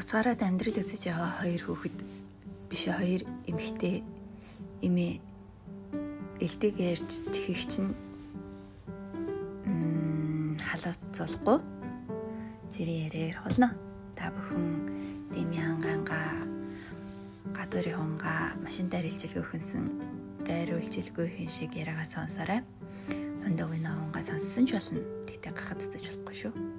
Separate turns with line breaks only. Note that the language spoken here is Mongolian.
уцгаараад амьдрал өсөж байгаа хоёр хүүхэд биш хоёр эмэгтэй эмээ элдэг ярьж чихэх чинь халууцлахгүй зэрэг ярээр холно. Та бүхэн дими хангаанга гадуурын хунга машинтаар илжилгүй хүнсэн дайруулжилгүй хин шиг яриагаа сонсорой. Хондоо вино хунга сонссон ч болно. Тэгтээ гахацдаж болохгүй шүү.